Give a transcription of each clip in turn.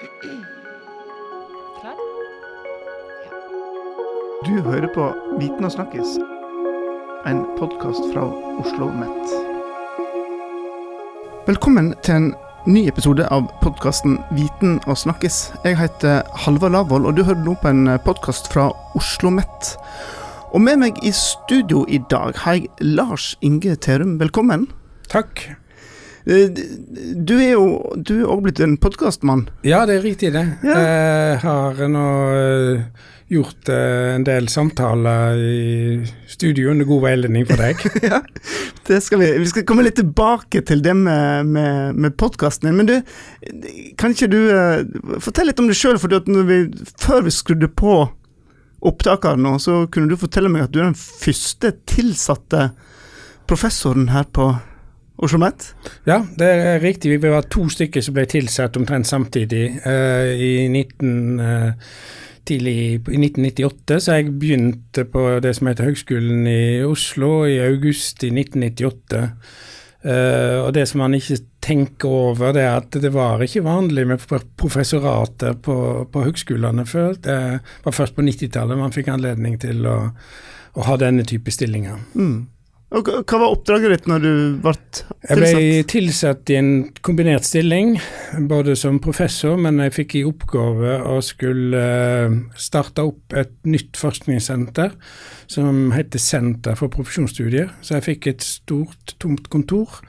Klar? Du hører på Viten og snakkes, en podkast fra Oslo Mett. Velkommen til en ny episode av podkasten Viten og snakkes. Jeg heter Halvard Lavoll, og du hører nå på en podkast fra Oslo Mett. Og med meg i studio i dag har jeg Lars Inge Terum. Velkommen. Takk. Eh, Du er jo du er også blitt en podkastmann. Ja, det er riktig det. Ja. Jeg har nå eh, gjort eh, en del samtaler i studio under god veiledning for deg. ja, det skal vi. Vi skal komme litt tilbake til det med, med, med podkasten din. Men du, kan ikke du eh, fortelle litt om deg sjøl? Før vi skrudde på opptakene, nå, så kunne du fortelle meg at du er den første tilsatte professoren her på Oslo Met. Ja, det er riktig. Vi var to stykker som ble tilsatt omtrent samtidig Uh, i 19... uh, Tidlig i 1998, så jeg begynte på det som heter Høgskolen i Oslo i august i 1998. Uh, og det som man ikke tenker over, det er at det var ikke vanlig med professorater på, på høgskolene før. Det var først på 90-tallet man fikk anledning til å, å ha denne type stillinger. Mm. Hva var oppdraget ditt når du ble tilsatt? Jeg ble tilsatt? i en kombinert stilling, både som professor, men jeg fikk i oppgave å skulle eh, starte opp et nytt forskningssenter som heter Senter for profesjonsstudier. Så jeg fikk et stort, tomt kontor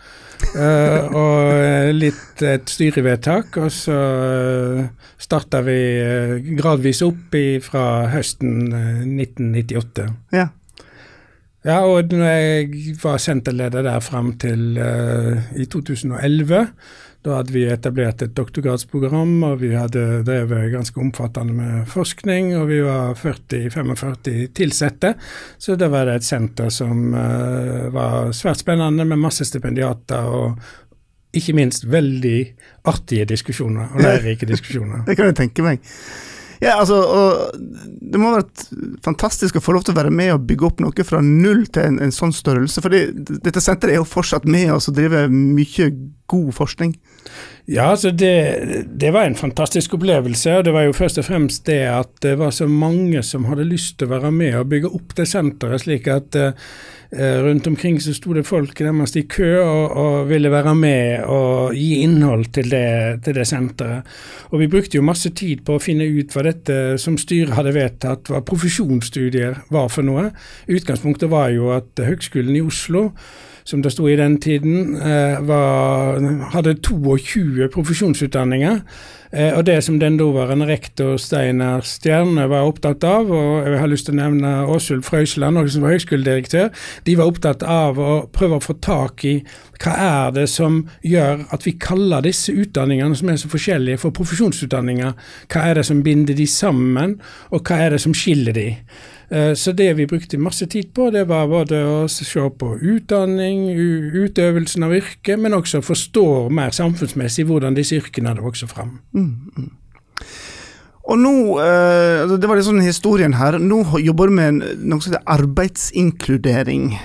eh, og litt et styrevedtak, og så starta vi eh, gradvis opp fra høsten eh, 1998. Ja. Ja, og når jeg var senterleder der fram til uh, i 2011, da hadde vi etablert et doktorgradsprogram, og vi hadde drevet ganske omfattende med forskning, og vi var 40-45 tilsatte. Så da var det et senter som uh, var svært spennende, med masse stipendiater og ikke minst veldig artige diskusjoner, og lærerike diskusjoner. Det kan jeg tenke meg. Ja, altså, Det må ha vært fantastisk å få lov til å være med og bygge opp noe fra null til en, en sånn størrelse. For dette senteret er jo fortsatt med oss og driver mye god forskning. Ja, altså det, det var en fantastisk opplevelse. og Det var jo først og fremst det at det var så mange som hadde lyst til å være med og bygge opp det senteret, slik at eh, rundt omkring så sto det folk nærmest i kø og, og ville være med og gi innhold til det, til det senteret. Og vi brukte jo masse tid på å finne ut hva dette som styret hadde vedtatt, hva profesjonsstudier var for noe. Utgangspunktet var jo at Høgskolen i Oslo som det sto i den tiden, eh, var, hadde 22 profesjonsutdanninger. Eh, og det som den daværende rektor Steinar Stjerne var opptatt av, og jeg har lyst til å nevne Åshild Frøysland, som var høgskoledirektør, de var opptatt av å prøve å få tak i hva er det som gjør at vi kaller disse utdanningene som er så forskjellige, for profesjonsutdanninger. Hva er det som binder de sammen, og hva er det som skiller de? Eh, Så det vi brukte masse tid på, det var både å se på utdanning, utøvelsen av yrket, men også forstå mer samfunnsmessig hvordan disse yrkene hadde vokst fram. Og nå, eh, altså, Det var liksom historien her. Nå jobber du med noe som heter arbeidsinkludering.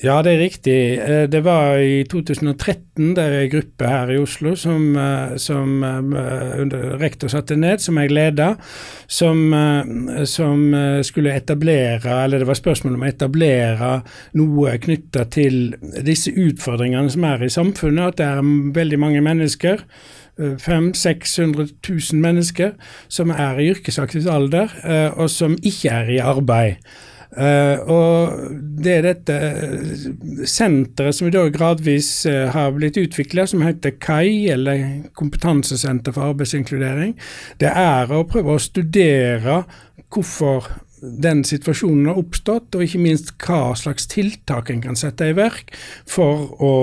Ja, det er riktig. Eh, Det var i 2013 det er en gruppe her i Oslo som, eh, som eh, rektor satte ned, som jeg leda, som, som skulle etablere, eller det var spørsmål om å etablere noe knytta til disse utfordringene som er i samfunnet, at det er veldig mange mennesker. 500 600 000 mennesker som er i yrkesaktiv alder, og som ikke er i arbeid. Eh, og det er dette eh, senteret som i dag gradvis eh, har blitt utvikla, som heter KAI, eller Kompetansesenter for arbeidsinkludering, det er å prøve å studere hvorfor den situasjonen har oppstått, og ikke minst hva slags tiltak en kan sette i verk for å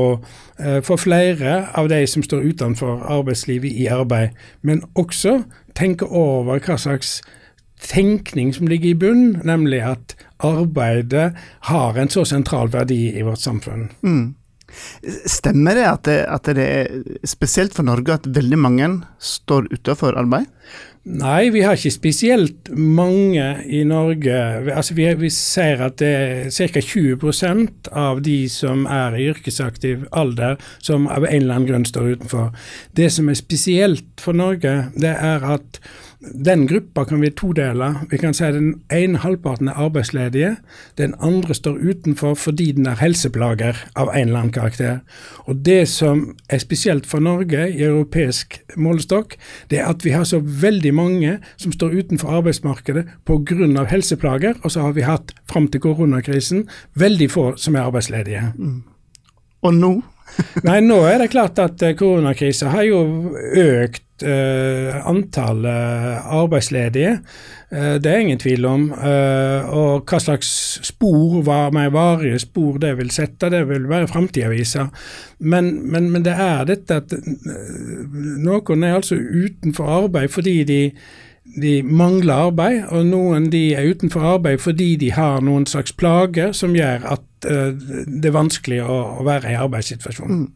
eh, få flere av de som står utenfor arbeidslivet i arbeid, men også tenke over hva slags tenkning som ligger i bunn, nemlig at arbeidet har en så sentral verdi i vårt samfunn. Mm. Stemmer det at, det at det er spesielt for Norge at veldig mange står utenfor arbeid? Nei, vi har ikke spesielt mange i Norge. Altså, vi, vi ser at det er ca. 20% av de som er i yrkesaktiv alder, som av en eller annen grunn står utenfor. Det som er spesielt for Norge, det er at den gruppa kan vi todele. Vi kan si at Den ene halvparten er arbeidsledige, den andre står utenfor fordi den er helseplager av en eller annen karakter. Og Det som er spesielt for Norge i europeisk målestokk, det er at vi har så veldig mange som står utenfor arbeidsmarkedet pga. helseplager, og så har vi hatt fram til koronakrisen veldig få som er arbeidsledige. Mm. Og nå? Nei, nå er det klart at eh, koronakrisa har jo økt uh, antallet arbeidsledige. Uh, det er ingen tvil om. Og hva slags spor, var, mer varige spor det vil sette, det vil være framtida vise. Men, men, men, det er dette at noen er altså utenfor arbeid fordi de de mangler arbeid, og noen de er utenfor arbeid fordi de har noen slags plager som gjør at uh, det er vanskelig å, å være i arbeidssituasjon. Mm.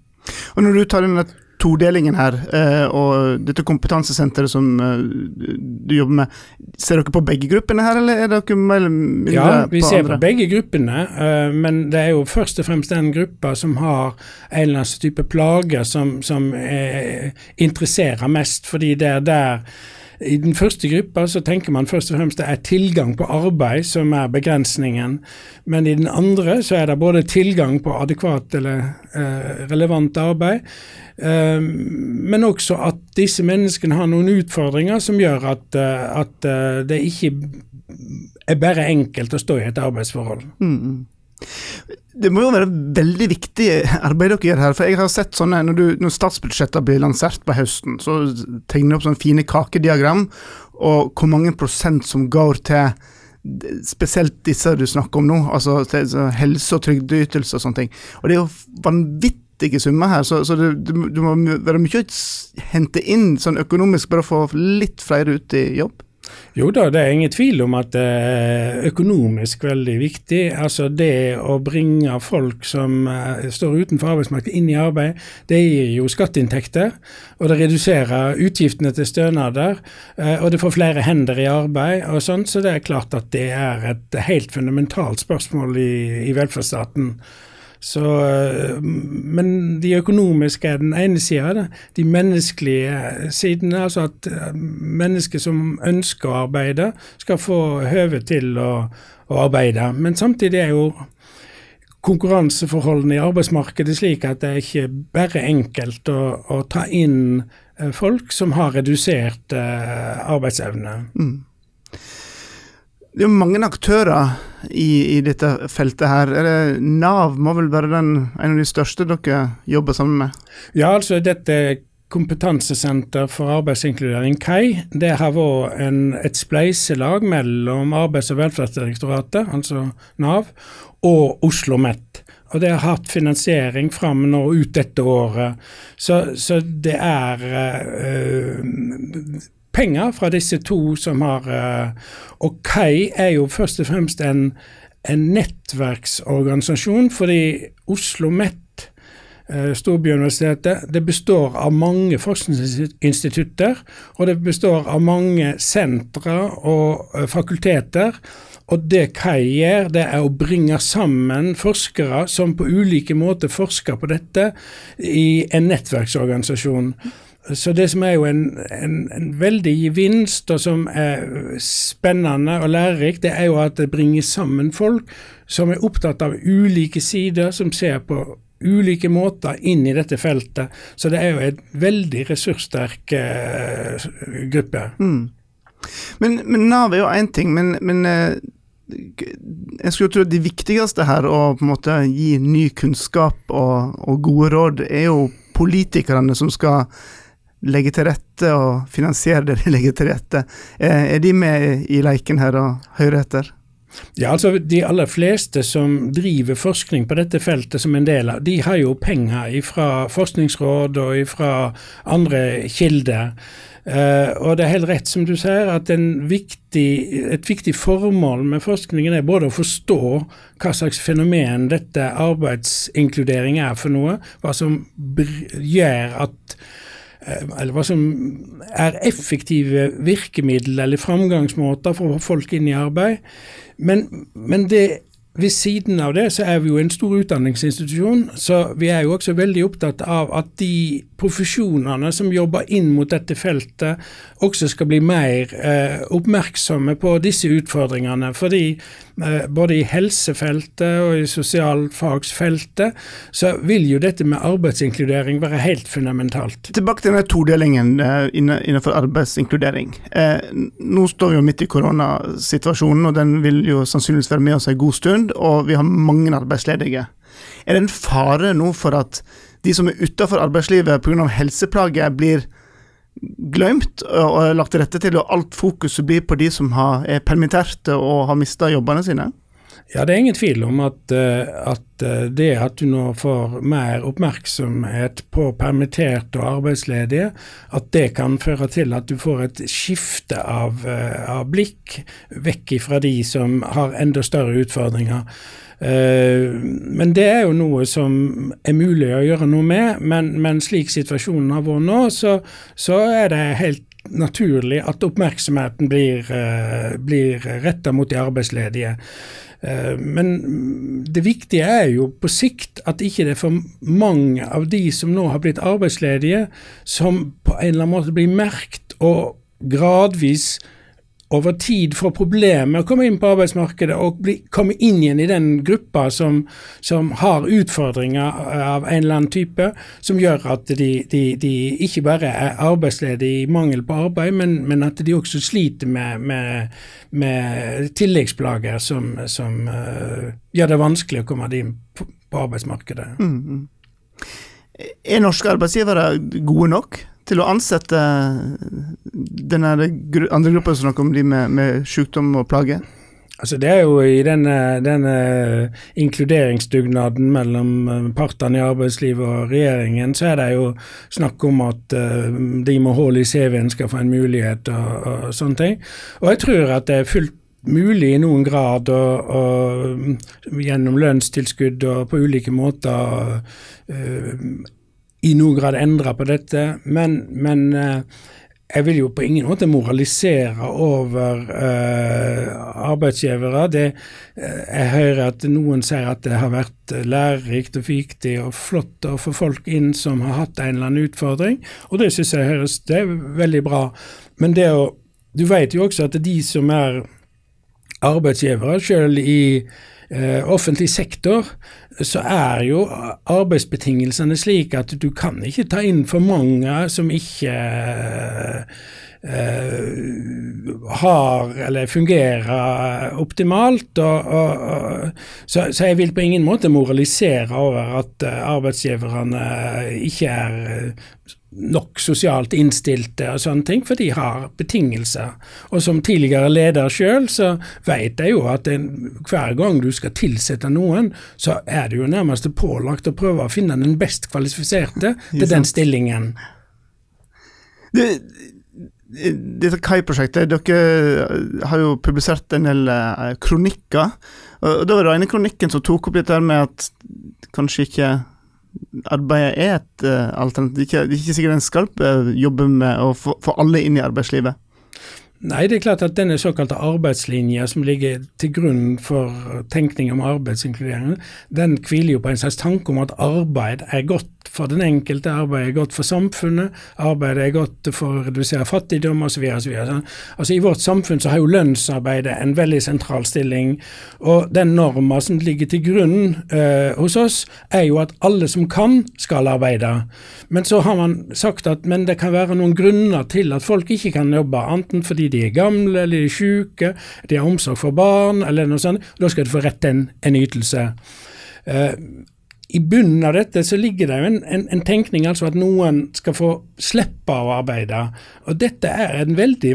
Og Når du tar denne todelingen her, uh, og dette kompetansesenteret som uh, du jobber med. Ser dere på begge gruppene her, eller er dere mer eller mindre Ja, vi ser andre? på begge gruppene, men det er jo først og fremst den gruppa som har en eller annen type plager som, som interesserer mest, fordi det er der i den første gruppa så tenker man først og fremst det er tilgang på arbeid som er begrensningen. Men i den andre så er det både tilgang på adekvat eller eh, relevant arbeid, eh, men også at disse menneskene har noen utfordringer som gjør at, eh, at eh, det ikke er bare enkelt å stå i et arbeidsforhold. Mm. Det må jo være veldig viktig arbeid dere gjør her. For jeg har sett sånne, når, du, når statsbudsjettene blir lansert på høsten, så tegner du opp sånne fine kakediagram, og hvor mange prosent som går til spesielt disse du snakker om nå, altså til helse- og trygdeytelser og sånne ting. Og det er jo vanvittige summer her, så, så det, det, må være mye å hente inn sånn økonomisk bare for å få litt flere ut i jobb. Jo da, det er ingen tvil om at det er økonomisk veldig viktig. Altså det å bringe folk som eh, står utenfor arbeidsmarkedet inn i arbeid, det gir jo skatteinntekter. Og det reduserer utgiftene til stønader. Eh, og det får flere hender i arbeid og sånt, så det er klart at det er et helt fundamentalt spørsmål i, i velferdsstaten. Så, eh, men de økonomiske er den ene sida. De menneskelige sidene, altså at eh, mennesker som ønsker å arbeide, skal få høve til å, å arbeide. Men samtidig er jo konkurranseforholdene i arbeidsmarkedet slik at det er ikke bare enkelt å, å ta inn eh, folk som har redusert arbeidsevne. Mm. Det er jo mange aktører i, i, dette feltet her. Er det Nav må vel være den, en av de største dere jobber sammen med? Ja, altså dette kompetansesenter for arbeidsinkludering, KAI, det har vært et spleiselag mellom Arbeids- og velferdsdirektoratet, altså Nav, og Oslo OsloMet. Og det har hatt finansiering fram nå ut dette året. Så, så det er øh, penger fra disse to som har uh, Og KAI er jo først og fremst en, en nettverksorganisasjon, fordi Oslo MET, uh, Storbyuniversitetet, det består av mange forskningsinstitutter, og det består av mange sentre og uh, fakulteter. Og det KAI gjør, det er å bringe sammen forskere som på ulike måter forsker på dette, i en nettverksorganisasjon. Så det som er jo en, en, en, veldig gevinst, og som er spennende og lærerikt, det er jo at det bringer sammen folk som er opptatt av ulike sider, som ser på ulike måter inn i dette feltet. Så det er jo en veldig ressurssterk uh, gruppe. Mm. Men, Nav er jo én ting, men, men uh, jeg skulle tro at det viktigste her, å på en måte gi ny kunnskap og, og gode råd, er jo politikerne som skal legge til rette og finansiere det de legger til rette. Er de med i leiken her og hører etter? Ja, altså De aller fleste som driver forskning på dette feltet som en del av, de har jo penger fra forskningsråd og fra andre kilder. Uh, og det er helt rett som du sier, at viktig, et viktig formål med forskningen er både å forstå hva slags fenomen dette arbeidsinkludering er for noe, hva som gjør at eller hva som er effektive virkemidler eller framgangsmåter for å få folk inn i arbeid. Men, men det ved siden av det så er vi jo en stor utdanningsinstitusjon, så vi er jo også veldig opptatt av at de profesjonene som jobber inn mot dette feltet, også skal bli mer eh, oppmerksomme på disse utfordringene. Fordi eh, både i helsefeltet og i sosialfagsfeltet så vil jo dette med arbeidsinkludering være helt fundamentalt. Tilbake til denne todelingen eh, innenfor arbeidsinkludering. Eh, nå står vi jo midt i koronasituasjonen, og den vil jo sannsynligvis være med oss en god stund og vi har mange arbeidsledige. Er det en fare nå for at de som er utenfor arbeidslivet pga. helseplager, blir glemt og lagt til rette til, og alt fokuset blir på de som har, er permitterte og har mista jobbene sine? Ja, Det er ingen tvil om at, eh, at, eh, det at du nå får mer oppmerksomhet på permitterte og arbeidsledige, at det kan føre til at du får et skifte av, eh, av blikk vekk fra de som har enda større utfordringer. Men det er jo noe som er mulig å gjøre noe med, men, men slik situasjonen har vært nå, så, så er det helt naturlig at oppmerksomheten blir, blir retta mot de arbeidsledige. Eh, men det viktige er jo på sikt at ikke det er for mange av de som nå har blitt arbeidsledige, som på en eller annen måte blir merkt og gradvis over tid får problemer med å komme inn på arbeidsmarkedet og bli, komme inn igjen i den gruppa som, som, har utfordringer av en eller annen type, som gjør at de, de, de ikke bare er arbeidsledige i mangel på arbeid, men, men at de også sliter med, med, med tilleggsplager som, som uh, gjør det vanskelig å komme inn på, på arbeidsmarkedet. Mm, mm. Er norske arbeidsgivere gode nok til å ansette den andre gruppa som snakker om de med, med sykdom og plage? Altså Det er jo i denne, denne inkluderingsdugnaden mellom eh, partene i arbeidslivet og regjeringen, så er det jo snakk om at de med hull i CV-en skal få en mulighet og, og, sånne ting. Og jeg tror at det er fullt mulig i noen grad å, å gjennom lønnstilskudd og på ulike måter uh, i noen grad endre på dette, men, men uh, jeg vil jo på ingen måte moralisere over uh, arbeidsgivere. Det, uh, jeg hører at noen sier at det har vært lærerikt og viktig og flott å få folk inn som har hatt en eller annen utfordring, og det synes jeg høres det er veldig bra. Men det å, du vet jo også at de som er arbeidsgivere, selv i offentlig sektor, så er jo arbeidsbetingelsene slik at du kan ikke ta inn for mange som ikke Uh, har eller fungerer optimalt. Og, og, og, så, så, jeg vil på ingen måte moralisere over at uh, arbeidsgiverne ikke er nok sosialt innstilte og sånne ting, for de har betingelser. Og som tidligere leder sjøl, så vet jeg jo at en, hver gang du skal tilsette noen, så er det jo nærmest pålagt å prøve å finne den best kvalifiserte til den stillingen. Det, dette KAI-prosjektet, dere har jo publisert en del eh, kronikker. og Det var den ene kronikken som tok opp dette med at kanskje ikke arbeidet er et uh, alternativ. Det er ikke sikkert en skal uh, jobbe med å få alle inn i arbeidslivet. Nei, det er klart at denne såkalte arbeidslinja som ligger til grunn for tenkning om arbeidsinkludering, den hviler jo på en slags tanke om at arbeid er godt for den enkelte, arbeid er godt for samfunnet, arbeid er godt for å redusere fattigdom osv. Altså, I vårt samfunn så har jo lønnsarbeidet en veldig sentral stilling, og den norma som ligger til grunn eh, hos oss, er jo at alle som kan, skal arbeide. Men så har man sagt at men det kan være noen grunner til at folk ikke kan jobbe, enten fordi de er gamle eller de er syke, de har omsorg for barn eller noe sånt. Da skal de få rett til en, en ytelse. Uh, i bunnen av dette så ligger det jo en, en, en, tenkning altså at noen skal få slippe å arbeide. Og dette er veldig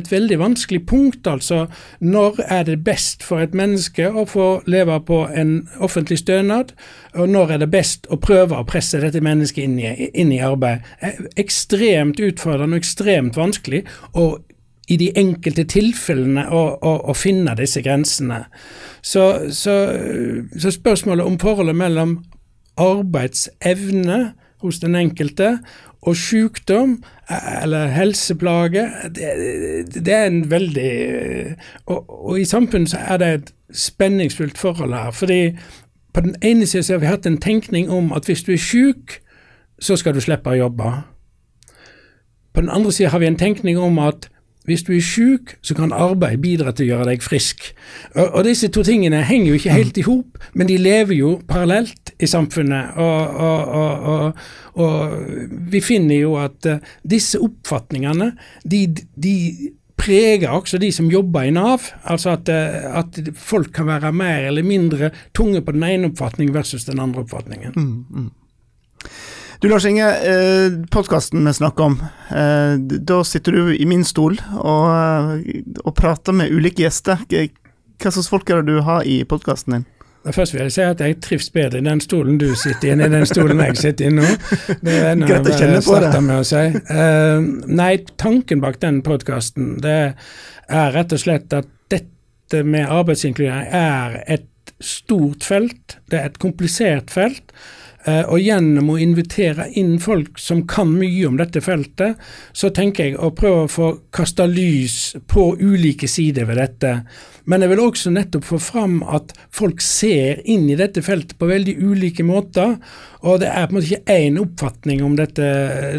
et veldig vanskelig punkt. altså. Når er det best for et menneske å få leve på en offentlig stønad, og når er det best å prøve å presse dette mennesket inn i, inn i arbeid? Ekstremt utfordrende og ekstremt vanskelig. og i de enkelte tilfellene å, å, å finne disse grensene. Så, så, så spørsmålet om forholdet mellom arbeidsevne hos den enkelte og sykdom eller helseplage, det, det er en veldig og, og, i samfunnet så er det et spenningsfullt forhold her. fordi på den ene siden så har vi hatt en tenkning om at hvis du er syk, så skal du slippe å jobbe. På den andre siden har vi en tenkning om at hvis du er syk, så kan arbeid bidra til å gjøre deg frisk. Og, og disse to tingene henger jo ikke helt i hop, men de lever jo parallelt i samfunnet. Og, og, og vi finner jo at uh, disse oppfatningene, de, de, preger også de som jobber i Nav. Altså at, uh, at, folk kan være mer eller mindre tunge på den ene oppfatningen versus den andre oppfatningen. Mm, mm. Du Lars Inge, eh, podkasten vi snakker om, eh, da sitter du i min stol og, eh, og prater med ulike gjester. Hva slags folk er det du har i podkasten din? Først vil jeg si at jeg trives bedre i den stolen du sitter i, enn i den stolen jeg sitter i nå. Det er noe Greit å kjenne på det. Med å si. Uh, nei, tanken bak den podkasten er rett og slett at dette med arbeidsinkludering er et stort felt. Det er et komplisert felt. Eh, og gjennom å invitere inn folk som kan mye om dette feltet, så tenker jeg å prøve å få kasta lys på ulike sider ved dette. Men jeg vil også nettopp få fram at folk ser inn i dette feltet på veldig ulike måter. Og det er på en måte ikke én oppfatning om dette,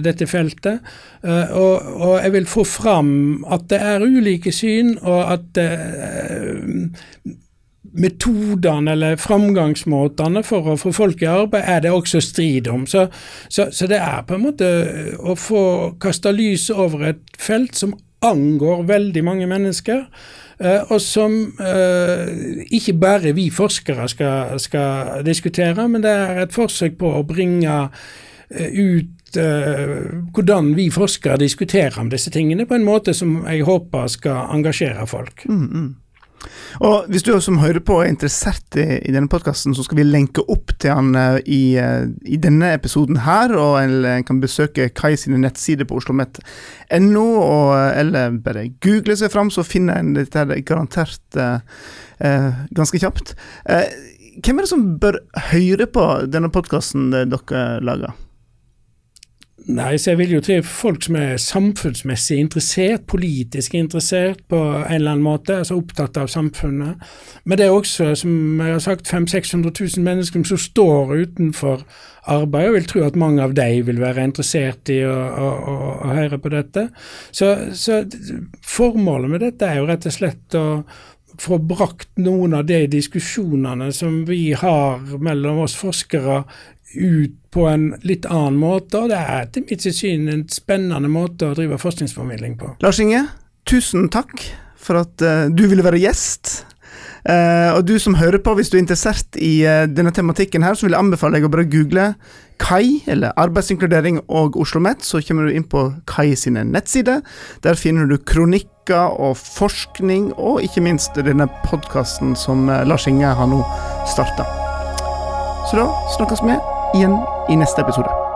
dette feltet. Uh, og, og, jeg vil få fram at det er ulike syn, og at uh, metodene eller framgangsmåtene for å få folk i arbeid er det også strid om. Så, så, så det er på en måte å få kasta lys over et felt som angår veldig mange mennesker, eh, og som eh, ikke bare vi forskere skal, skal, diskutere, men det er et forsøk på å bringe eh, ut hvordan vi forskere diskuterer om disse tingene, på en måte som jeg håper skal engasjere folk. Mm, mm. Og Hvis du som hører på er interessert i, i denne podkasten, så skal vi lenke opp til han uh, i, uh, i, denne episoden her, og en kan besøke Kai sine nettsider på oslomet.no, eller bare google seg fram, så finner en dette garantert eh, ganske kjapt. hvem er det som bør høre på denne podkasten dere lager? Nei, så jeg vil jo til folk som er samfunnsmessig interessert, politisk interessert på en eller annen måte, altså opptatt av samfunnet. Men det er også, som jeg har sagt, 500 600 000 mennesker som står utenfor arbeid, og vil tro at mange av dem vil være interessert i å, å, å, å høre på dette. Så, så, formålet med dette er jo rett og slett å få brakt noen av de diskusjonene som vi har mellom oss forskere ut på en litt annen måte, og det er etter mitt syn en spennende måte å drive forskningsformidling på. Lars Inge, tusen takk for at uh, du ville være gjest. Uh, og du som hører på, hvis du er interessert i uh, denne tematikken her, så vil jeg anbefale deg å bare google KAI, eller Arbeidsinkludering og Oslo OsloMet, så kommer du inn på KAI sine nettsider. Der finner du kronikker og forskning, og ikke minst denne podkasten som Lars Inge har nå starta. Så da snakkes vi igjen i neste episode.